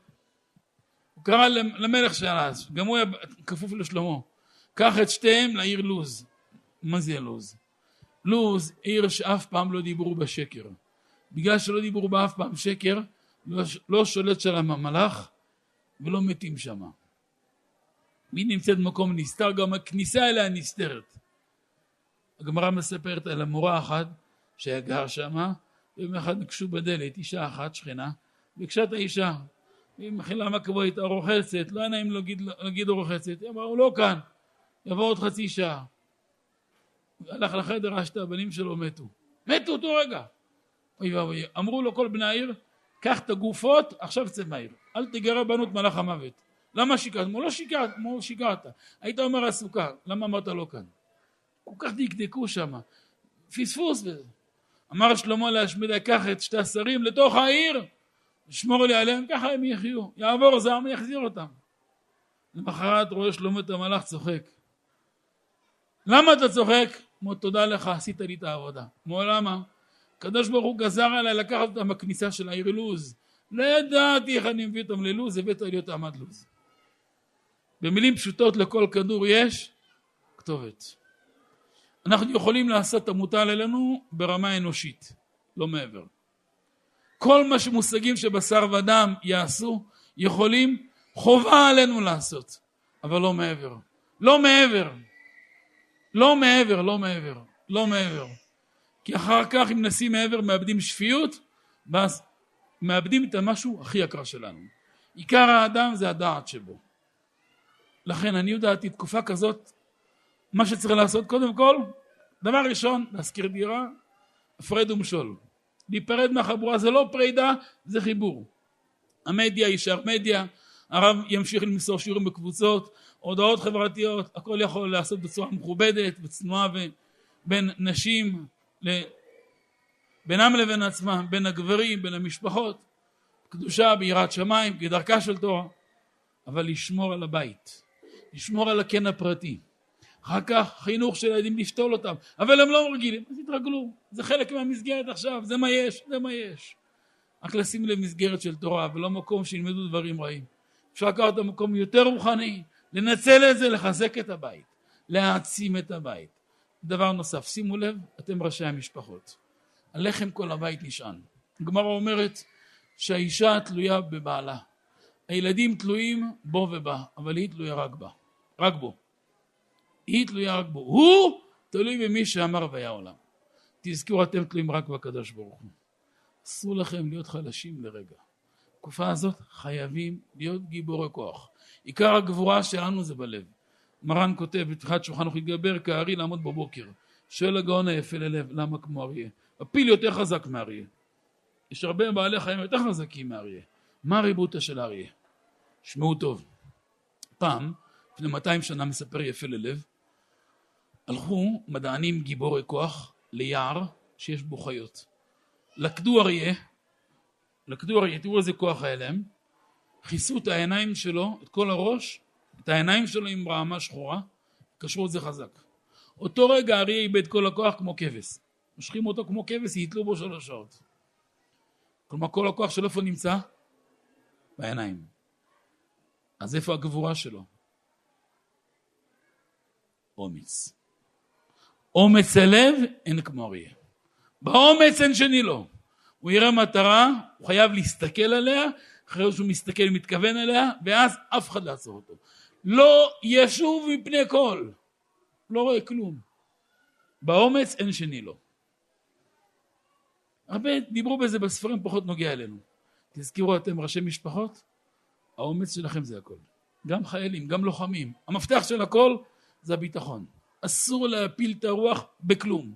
Speaker 1: הוא קרא למלך של אז, גם הוא היה כפוף לשלמה. קח את שתיהם לעיר לוז. מה זה לוז? לוז, עיר שאף פעם לא דיברו בשקר. בגלל שלא דיברו בה אף פעם שקר, לא, לא שולט שם המלאך ולא מתים שם. היא נמצאת במקום נסתר, גם הכניסה אליה נסתרת. הגמרא מספרת על המורה אחת שהיה גר שמה, ויום אחד נקשו בדלת, אישה אחת, שכנה, ביקשה את האישה. היא מחילה מה קבוע איתה רוחצת, לא היה נעים להגיד, להגיד רוחצת. היא אמרה, הוא לא כאן, יבוא עוד חצי שעה. הלך לחדר, ראה הבנים שלו מתו. מתו אותו רגע. אוי ואבוי. אמרו לו כל בני העיר, קח את הגופות, עכשיו צא מהעיר. אל תגרה בנו את מלאך המוות. למה שיקרת? אמרו לא שיקרת, אמרו שיקרת. היית אומר עסוקה, למה אמרת לא כאן? כל כך דקדקו שם. פספוס. אמר שלמה להשמידה, קח את שתי השרים לתוך העיר, שמור לי עליהם, ככה הם יחיו. יעבור זעם, יחזיר אותם. למחרת רואה שלמה את המלאך צוחק. למה אתה צוחק? כמו תודה לך, עשית לי את העבודה. כמו למה? הקדוש ברוך הוא גזר עליי לקחת אותם בכניסה של העיר לוז. לא ידעתי איך אני מביא אותם ללוז, הבאת לי אותם עד לוז. במילים פשוטות לכל כדור יש כתובת. אנחנו יכולים לעשות את המוטל אלינו ברמה אנושית, לא מעבר. כל מה שמושגים שבשר ודם יעשו, יכולים, חובה עלינו לעשות, אבל לא מעבר. לא מעבר. לא מעבר, לא מעבר, לא מעבר. כי אחר כך אם נשים מעבר מאבדים שפיות, ואז מאבדים את המשהו הכי יקר שלנו. עיקר האדם זה הדעת שבו. לכן אני יודעתי תקופה כזאת, מה שצריך לעשות קודם כל, דבר ראשון, להשכיר דירה, הפרד ומשול. להיפרד מהחבורה זה לא פרידה, זה חיבור. המדיה יישאר מדיה, הרב ימשיך למסור שיעורים בקבוצות, הודעות חברתיות, הכל יכול לעשות בצורה מכובדת וצנועה בין נשים, בינם לבין עצמם, בין הגברים, בין המשפחות, קדושה ביראת שמיים, כדרכה של תורה, אבל לשמור על הבית, לשמור על הקן הפרטי. אחר כך חינוך של הילדים לשתול אותם, אבל הם לא רגילים, אז יתרגלו, זה חלק מהמסגרת עכשיו, זה מה יש, זה מה יש. רק לשים לב מסגרת של תורה ולא מקום שילמדו דברים רעים. אפשר לקחת את המקום יותר רוחני, לנצל את זה, לחזק את הבית, להעצים את הבית. דבר נוסף, שימו לב, אתם ראשי המשפחות. הלחם כל הבית נשען. הגמרא אומרת שהאישה תלויה בבעלה. הילדים תלויים בו ובה, אבל היא תלויה רק בה. רק בו. היא תלויה רק בו. הוא תלוי במי שאמר והיה עולם. תזכרו, אתם תלויים רק בקדוש ברוך הוא. אסור לכם להיות חלשים לרגע. בתקופה הזאת חייבים להיות גיבורי כוח. עיקר הגבורה שלנו זה בלב. מרן כותב בפתיחת שולחן ערוך יתגבר כארי לעמוד בבוקר. שואל הגאון היפה ללב, למה כמו אריה? הפיל יותר חזק מאריה. יש הרבה בעלי חיים יותר חזקים מאריה. מה הריבותא של אריה? שמעו טוב. פעם, לפני 200 שנה מספר יפה ללב, הלכו מדענים גיבורי כוח ליער שיש בו חיות. לכדו אריה, לכדו אריה, תראו איזה כוח היה להם, כיסו את העיניים שלו, את כל הראש, את העיניים שלו עם רעמה שחורה, קשרו את זה חזק. אותו רגע האריה איבד כל הכוח כמו כבש. מושכים אותו כמו כבש, יתלו בו שלוש שעות. כלומר כל הכוח שלו איפה נמצא? בעיניים. אז איפה הגבורה שלו? אומץ. אומץ הלב אין כמו אריה. באומץ אין שני לו. הוא יראה מטרה, הוא חייב להסתכל עליה, אחרי שהוא מסתכל ומתכוון אליה, ואז אף אחד לא יעצור אותו. לא ישוב מפני כל. לא רואה כלום. באומץ אין שני לו. הרבה דיברו בזה בספרים פחות נוגע אלינו. תזכרו אתם ראשי משפחות, האומץ שלכם זה הכל. גם חיילים, גם לוחמים. המפתח של הכל זה הביטחון. אסור להפיל את הרוח בכלום.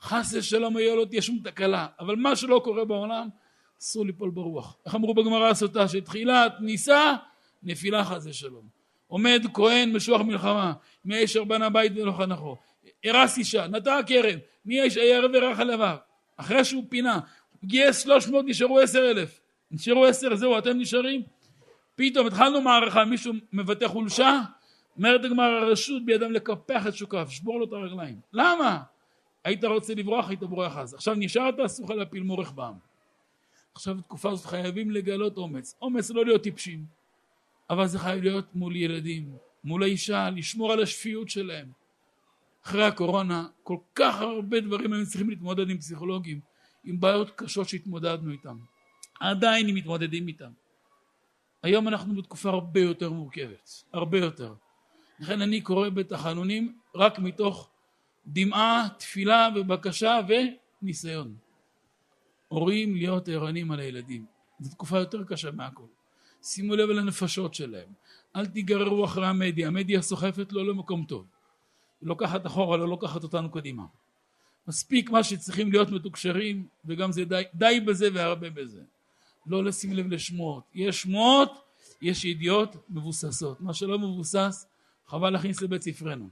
Speaker 1: חס ושלום היה לא תהיה שום תקלה, אבל מה שלא קורה בעולם, אסור ליפול ברוח. איך אמרו בגמרא הסוטה, שתחילת ניסה, נפילה חס ושלום. עומד כהן משוח מלחמה, מי האיש אשר בנה בית ולא חנכו. הרס אישה, נטע כרם, מי האיש היה ערב ורח הלבב. אחרי שהוא פינה, גייס 300, נשארו 10,000. נשארו 10, זהו, אתם נשארים? פתאום התחלנו מערכה, מישהו מבטא חולשה, אומרת הגמר הרשות בידם לקפח את שוקיו, שבור לו את הרגליים. למה? היית רוצה לברוח, היית בורח אז. עכשיו נשארת, אסור לך להפיל מורך בעם. עכשיו בתקופה הזאת חייבים לגלות אומץ. אומץ לא להיות טיפשים, אבל זה חייב להיות מול ילדים, מול האישה, לשמור על השפיות שלהם. אחרי הקורונה, כל כך הרבה דברים הם צריכים להתמודד עם פסיכולוגים, עם בעיות קשות שהתמודדנו איתם. עדיין הם מתמודדים איתם. היום אנחנו בתקופה הרבה יותר מורכבת, הרבה יותר. לכן אני קורא בתחנונים רק מתוך דמעה, תפילה ובקשה וניסיון. הורים להיות ערנים על הילדים. זו תקופה יותר קשה מהכל. שימו לב לנפשות שלהם. אל תיגררו אחרי המדיה, המדיה סוחפת לא למקום טוב. היא לוקחת אחורה, לא לוקחת אותנו קדימה. מספיק מה שצריכים להיות מתוקשרים, וגם זה די, די בזה והרבה בזה. לא לשים לב לשמועות. יש שמועות, יש ידיעות מבוססות. מה שלא מבוסס, חבל להכניס לבית ספרנו.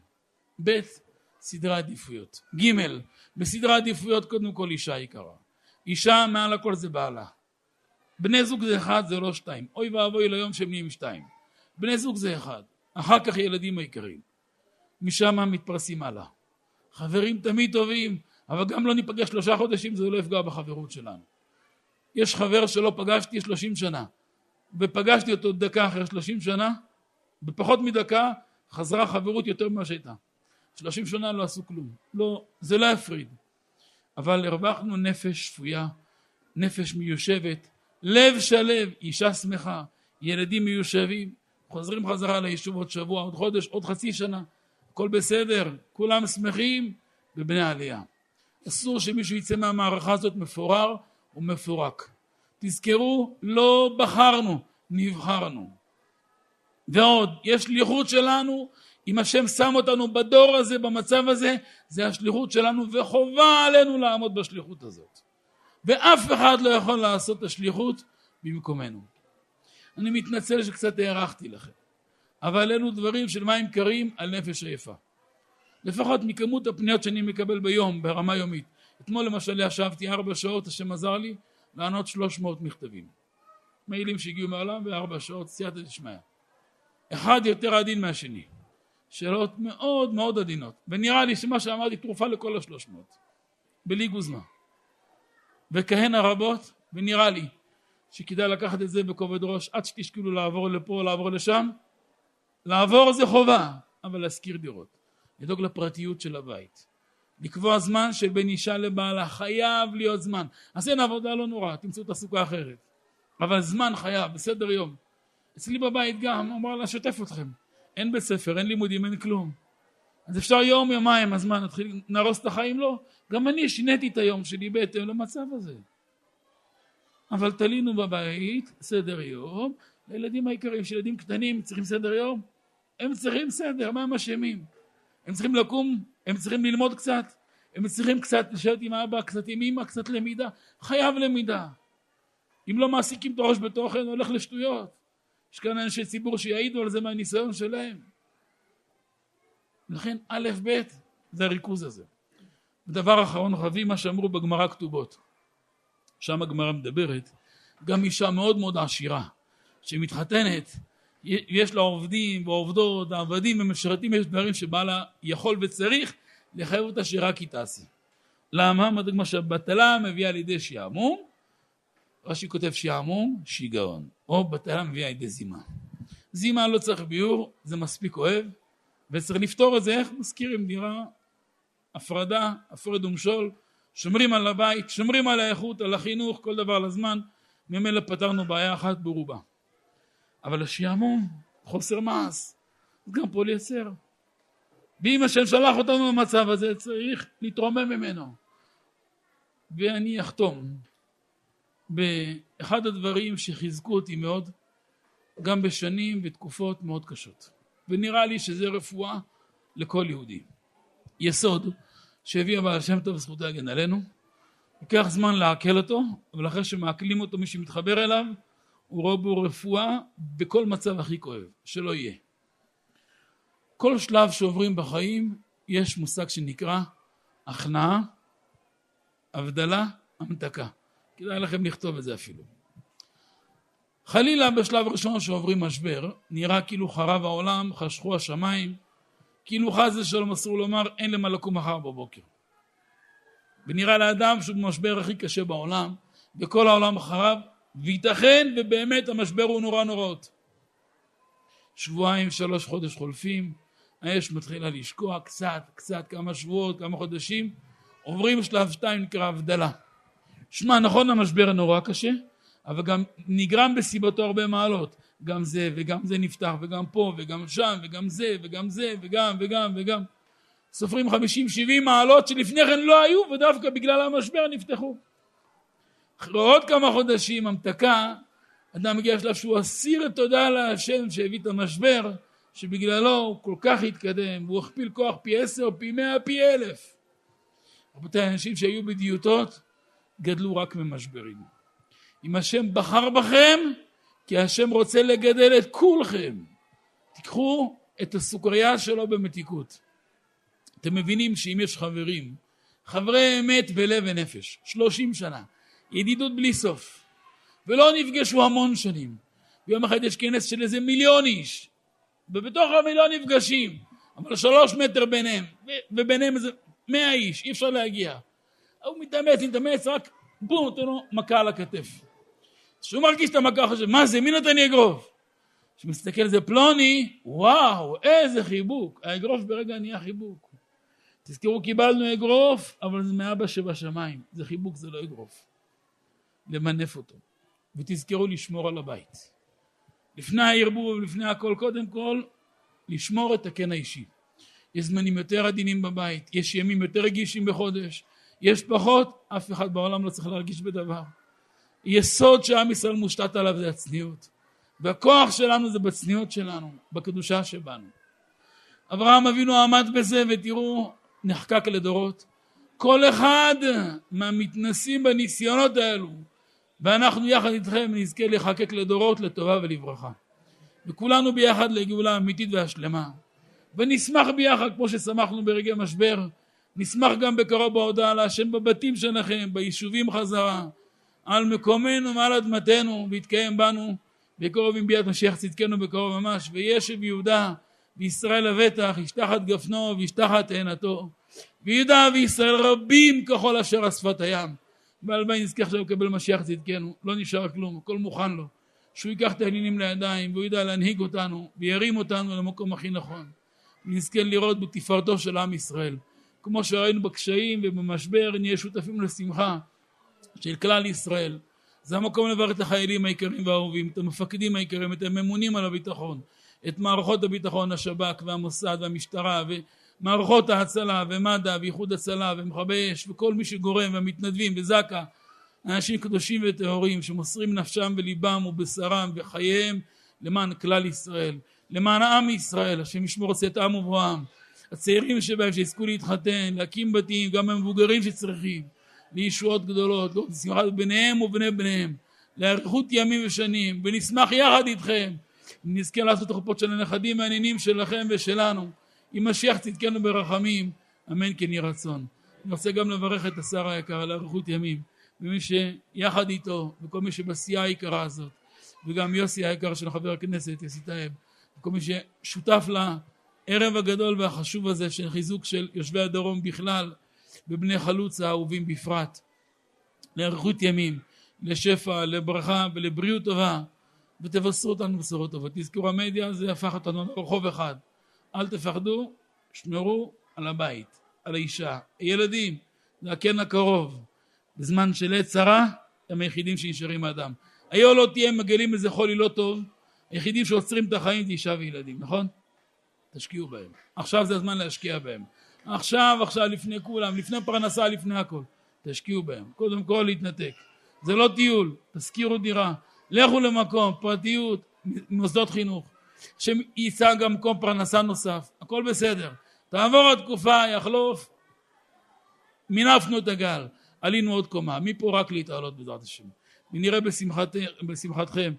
Speaker 1: ב', סדרי עדיפויות. ג', בסדרי עדיפויות קודם כל אישה יקרה. אישה מעל הכל זה בעלה. בני זוג זה אחד, זה לא שתיים. אוי ואבוי ליום שהם נהיים שתיים. בני זוג זה אחד. אחר כך ילדים העיקריים. משם מתפרסים הלאה. חברים תמיד טובים, אבל גם לא ניפגש שלושה חודשים, זה לא יפגע בחברות שלנו. יש חבר שלא פגשתי שלושים שנה, ופגשתי אותו דקה אחרי שלושים שנה, בפחות מדקה חזרה חברות יותר ממה שהייתה. שלושים שנה לא עשו כלום. לא, זה לא יפריד. אבל הרווחנו נפש שפויה, נפש מיושבת, לב שלב, אישה שמחה, ילדים מיושבים, חוזרים חזרה ליישוב עוד שבוע, עוד חודש, עוד חצי שנה, הכל בסדר, כולם שמחים בבני העלייה. אסור שמישהו יצא מהמערכה הזאת מפורר ומפורק. תזכרו, לא בחרנו, נבחרנו. ועוד, יש שליחות שלנו, אם השם שם אותנו בדור הזה, במצב הזה, זה השליחות שלנו וחובה עלינו לעמוד בשליחות הזאת. ואף אחד לא יכול לעשות את השליחות במקומנו. אני מתנצל שקצת הארכתי לכם, אבל אלו דברים של מים קרים על נפש עייפה. לפחות מכמות הפניות שאני מקבל ביום, ברמה יומית. אתמול למשל ישבתי ארבע שעות, השם עזר לי לענות שלוש מאות מכתבים. מיילים שהגיעו מהעולם וארבע שעות, סייעתא דשמיא. אחד יותר עדין מהשני. שאלות מאוד מאוד עדינות. ונראה לי שמה שאמרתי תרופה לכל השלוש מאות. בלי גוזמה. וכהנה רבות, ונראה לי שכדאי לקחת את זה בכובד ראש עד שתשקלו לעבור לפה או לעבור לשם. לעבור זה חובה, אבל להשכיר דירות. לדאוג לפרטיות של הבית. לקבוע זמן של בין אישה לבעלה, חייב להיות זמן. אז אין עבודה לא נורא, תמצאו תעסוקה אחרת. אבל זמן חייב, בסדר יום. אצלי בבית גם, אמר לה, שתף אתכם. אין בית ספר, אין לימודים, אין כלום. אז אפשר יום, יומיים, אז מה, נתחיל, נהרוס את החיים? לא. גם אני שיניתי את היום שלי בהתאם למצב הזה. אבל תלינו בבית סדר יום, לילדים העיקריים, שילדים קטנים צריכים סדר יום, הם צריכים סדר, מה הם אשמים? הם צריכים לקום, הם צריכים ללמוד קצת, הם צריכים קצת לשבת עם אבא, קצת עם אמא, קצת למידה, חייב למידה. אם לא מעסיקים את הראש בתוכן, הולך לשטויות. יש כאן אנשי ציבור שיעידו על זה מהניסיון שלהם. לכן א' ב' זה הריכוז הזה. ודבר אחרון חביב מה שאמרו בגמרא כתובות. שם הגמרא מדברת, גם אישה מאוד מאוד עשירה שמתחתנת יש לה עובדים ועובדות, עבדים ומשרתים, יש דברים שבעלה יכול וצריך לחייב אותה שרק היא תעשי. למה? מה שבטלה מביאה לידי שעמום, רש"י כותב שעמום, שיגעון, או בטלה מביאה לידי זימה. זימה לא צריך ביור, זה מספיק אוהב, וצריך לפתור את זה, איך מזכירים דירה, הפרדה, הפרד ומשול, שומרים על הבית, שומרים על האיכות, על החינוך, כל דבר לזמן, ממילא פתרנו בעיה אחת ברובה. אבל השעמום, חוסר מעש, גם פה לייצר. ואם השם שלח אותנו במצב הזה, צריך להתרומם ממנו. ואני אחתום באחד הדברים שחיזקו אותי מאוד, גם בשנים ותקופות מאוד קשות. ונראה לי שזה רפואה לכל יהודי. יסוד שהביא הבעל שם טוב זכותו להגן עלינו, לוקח זמן לעכל אותו, אבל אחרי שמעכלים אותו מי שמתחבר אליו, הוא רואה בו רפואה בכל מצב הכי כואב, שלא יהיה. כל שלב שעוברים בחיים יש מושג שנקרא הכנעה, הבדלה, המתקה. כדאי לכם לכתוב את זה אפילו. חלילה בשלב ראשון שעוברים משבר, נראה כאילו חרב העולם, חשכו השמיים, כאילו חס ושלום אסור לומר אין למה לקום מחר בבוקר. ונראה לאדם שהוא במשבר הכי קשה בעולם, וכל העולם אחריו, וייתכן ובאמת המשבר הוא נורא נוראות. שבועיים, שלוש חודש חולפים, האש מתחילה לשקוע קצת, קצת, כמה שבועות, כמה חודשים, עוברים שלב שתיים נקרא הבדלה. שמע, נכון המשבר הנורא קשה, אבל גם נגרם בסיבתו הרבה מעלות. גם זה וגם זה נפתח וגם פה וגם שם וגם זה וגם זה וגם וגם וגם. סופרים חמישים שבעים מעלות שלפני כן לא היו ודווקא בגלל המשבר נפתחו. אחרי עוד כמה חודשים המתקה אדם מגיע לשלב שהוא אסיר תודה להשם שהביא את המשבר שבגללו הוא כל כך התקדם והוא הכפיל כוח פי עשר פי מאה פי אלף. רבותיי אנשים שהיו בדיוטות גדלו רק ממשברים. אם השם בחר בכם כי השם רוצה לגדל את כולכם. תיקחו את הסוכריה שלו במתיקות. אתם מבינים שאם יש חברים, חברי אמת בלב ונפש, שלושים שנה, ידידות בלי סוף, ולא נפגשו המון שנים, ויום אחד יש כנס של איזה מיליון איש, ובתוך המיליון נפגשים, אבל שלוש מטר ביניהם, וביניהם איזה מאה איש, אי אפשר להגיע. הוא מתאמץ, מתאמץ, רק בום, נותן לו מכה על הכתף. כשהוא מרגיש את המכה חושב, מה זה, מי נתן לי אגרוף? כשמסתכל על זה פלוני, וואו, איזה חיבוק. האגרוף ברגע נהיה חיבוק. תזכרו, קיבלנו אגרוף, אבל זה מאבא שבשמיים. זה חיבוק, זה לא אגרוף. למנף אותו. ותזכרו לשמור על הבית. לפני הערבוב ולפני הכל, קודם כל, לשמור את הקן האישי. יש זמנים יותר עדינים בבית, יש ימים יותר רגישים בחודש, יש פחות, אף אחד בעולם לא צריך להרגיש בדבר. יסוד שעם ישראל מושתת עליו זה הצניעות. והכוח שלנו זה בצניעות שלנו, בקדושה שבנו. אברהם אבינו עמד בזה ותראו, נחקק לדורות. כל אחד מהמתנסים בניסיונות האלו, ואנחנו יחד איתכם נזכה לחקק לדורות לטובה ולברכה. וכולנו ביחד לגאולה אמיתית והשלמה. ונשמח ביחד כמו ששמחנו ברגעי משבר, נשמח גם בקרוב בהודעה להשם בבתים שלכם, ביישובים חזרה, על מקומנו מעל אדמתנו ויתקיים בנו בקרוב עם ביאת משיח צדקנו בקרוב ממש וישב יהודה וישראל לבטח ישתח את גפנו וישתח את תאנתו ויהודה וישראל רבים ככל אשר אספת הים. והלוואי נזכה עכשיו לקבל משיח צדקנו לא נשאר כלום הכל מוכן לו. שהוא ייקח את העניינים לידיים והוא ידע להנהיג אותנו וירים אותנו למקום הכי נכון. ונזכה לראות בתפארתו של עם ישראל. כמו שראינו בקשיים ובמשבר נהיה שותפים לשמחה של כלל ישראל. זה המקום לברך את החיילים היקרים והאהובים, את המפקדים היקרים, את הממונים על הביטחון, את מערכות הביטחון, השב"כ והמוסד והמשטרה ומערכות ההצלה ומד"א ואיחוד הצלה ומכבי אש וכל מי שגורם והמתנדבים וזק"א, אנשים קדושים וטהורים שמוסרים נפשם וליבם ובשרם וחייהם למען כלל ישראל, למען עם ישראל, השם ישמור צאת עם ובואם, הצעירים שבהם שיזכו להתחתן, להקים בתים, גם המבוגרים שצריכים לישועות גדולות, לא לשמחת בניהם ובני בניהם, לאריכות ימים ושנים, ונשמח יחד איתכם, נזכה לעשות החופות של הנכדים והנינים שלכם ושלנו, עם משיח צדקנו ברחמים, אמן כן יהי רצון. אני רוצה גם לברך את השר היקר על אריכות ימים, ומי שיחד איתו, וכל מי שבסיעה היקרה הזאת, וגם יוסי היקר של חבר הכנסת יוסי טייב, וכל מי ששותף לערב הגדול והחשוב הזה של חיזוק של יושבי הדרום בכלל, ובני חלוץ האהובים בפרט. לאריכות ימים, לשפע, לברכה ולבריאות טובה, ותבשרו אותנו בשורות טובות. תזכרו, המדיה זה הפך אותנו לרחוב אחד. אל תפחדו, שמרו על הבית, על האישה, הילדים, זה הקן הקרוב. בזמן של עת צרה, הם היחידים שנשארים האדם. היו לא תהיה מגלים איזה חולי לא טוב, היחידים שעוצרים את החיים זה אישה וילדים, נכון? תשקיעו בהם. עכשיו זה הזמן להשקיע בהם. עכשיו, עכשיו, לפני כולם, לפני פרנסה, לפני הכל. תשקיעו בהם. קודם כל להתנתק. זה לא טיול, תשכירו דירה. לכו למקום, פרטיות, מוסדות חינוך. שימצא גם מקום פרנסה נוסף. הכל בסדר. תעבור התקופה, יחלוף. מינפנו את הגל. עלינו עוד קומה. מפה רק להתעלות בעזרת השם. ונראה בשמחת, בשמחתכם,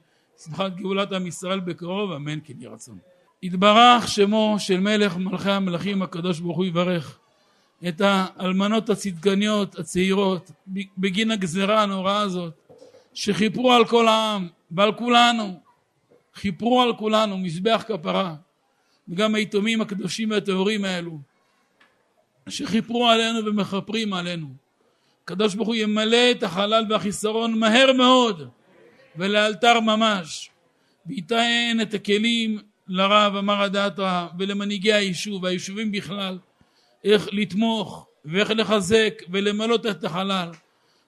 Speaker 1: שמחת גאולת עם ישראל בקרוב, אמן כן יהי רצון. יתברך שמו של מלך מלכי המלכים הקדוש ברוך הוא יברך את האלמנות הצדקניות הצעירות בגין הגזרה הנוראה הזאת שחיפרו על כל העם ועל כולנו. חיפרו על כולנו מזבח כפרה וגם היתומים הקדושים והטהורים האלו שחיפרו עלינו ומכפרים עלינו. הקדוש ברוך הוא ימלא את החלל והחיסרון מהר מאוד ולאלתר ממש וייתן את הכלים לרב אמר הדעתרא ולמנהיגי היישוב והיישובים בכלל איך לתמוך ואיך לחזק ולמלות את החלל.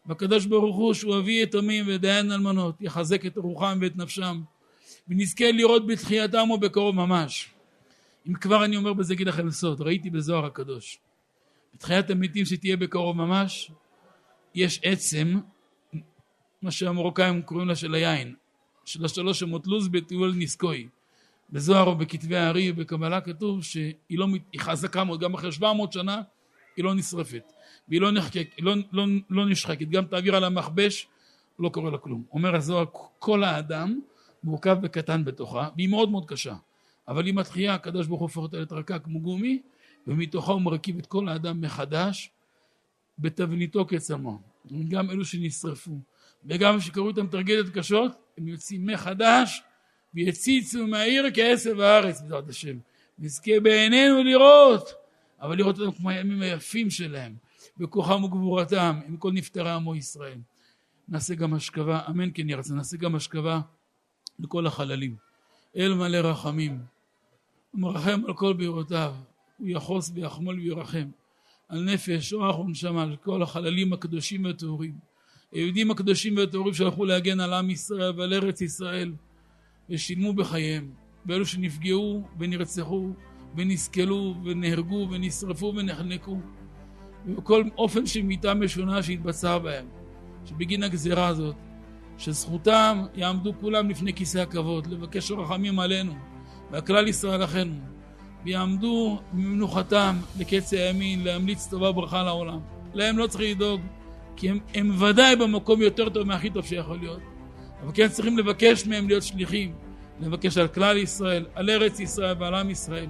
Speaker 1: והקדוש ברוך הוא שהוא אבי יתומים ודיין אלמנות יחזק את רוחם ואת נפשם ונזכה לראות בתחייתם ובקרוב ממש. אם כבר אני אומר בזה אגיד לכם סוד ראיתי בזוהר הקדוש בתחיית המתים שתהיה בקרוב ממש יש עצם מה שהמרוקאים קוראים לה של היין של השלוש שמות לוז בטיול ניסקוי בזוהר או בכתבי הארי ובקבלה כתוב שהיא לא, היא חזקה מאוד, גם אחרי 700 שנה היא לא נשרפת. והיא לא, נחקק, לא, לא, לא נשחקת, גם תעביר על המכבש לא קורה לה כלום. אומר הזוהר כל האדם מורכב וקטן בתוכה והיא מאוד מאוד קשה. אבל עם התחייה הקדוש ברוך הוא הופך אותה לתרקה כמו גומי ומתוכה הוא מרכיב את כל האדם מחדש בתבניתו כצמא גם אלו שנשרפו וגם שקראו איתם טרגדיות קשות הם יוצאים מחדש ויציצו מהעיר כעשב הארץ בעזרת השם. נזכה בעינינו לראות, אבל לראות אותם כמו הימים היפים שלהם, בכוחם וגבורתם, עם כל נפטרי עמו ישראל. נעשה גם השכבה, אמן כן ירצה, נעשה גם השכבה לכל החללים. אל מלא רחמים, ומרחם על כל בירותיו, הוא יחוס ויחמול וירחם על נפש, רוח ונשמה, על כל החללים הקדושים והטהורים. היהודים הקדושים והטהורים שהלכו להגן על עם ישראל ועל ארץ ישראל. ושילמו בחייהם, ואלו שנפגעו ונרצחו ונסכלו ונהרגו ונשרפו ונחנקו, ובכל אופן של מיתה משונה שהתבצעה בהם, שבגין הגזירה הזאת, שזכותם יעמדו כולם לפני כיסא הכבוד, לבקש רחמים עלינו, והכלל ישראל אחינו, ויעמדו ממנוחתם לקץ הימין, להמליץ טובה וברכה לעולם. להם לא צריך לדאוג, כי הם, הם ודאי במקום יותר טוב מהכי טוב שיכול להיות. אבל כן צריכים לבקש מהם להיות שליחים, לבקש על כלל ישראל, על ארץ ישראל ועל עם ישראל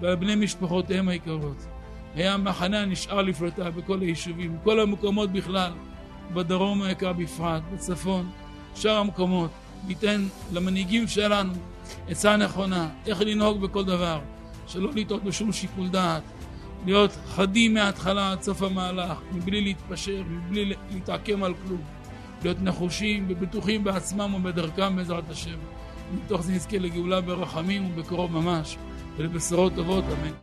Speaker 1: ועל בני משפחותיהם היקרות. היה מחנה הנשאר לפלוטה בכל היישובים, בכל המקומות בכלל, בדרום היקר בפרט, בצפון, שאר המקומות. ניתן למנהיגים שלנו עצה נכונה, איך לנהוג בכל דבר, שלא לטעות בשום שיקול דעת, להיות חדים מההתחלה עד סוף המהלך, מבלי להתפשר, מבלי להתעקם על כלום. להיות נחושים ובטוחים בעצמם ובדרכם בעזרת השם. מתוך זה נזכה לגאולה ברחמים ובקרוב ממש, ולבשורות טובות, אמן.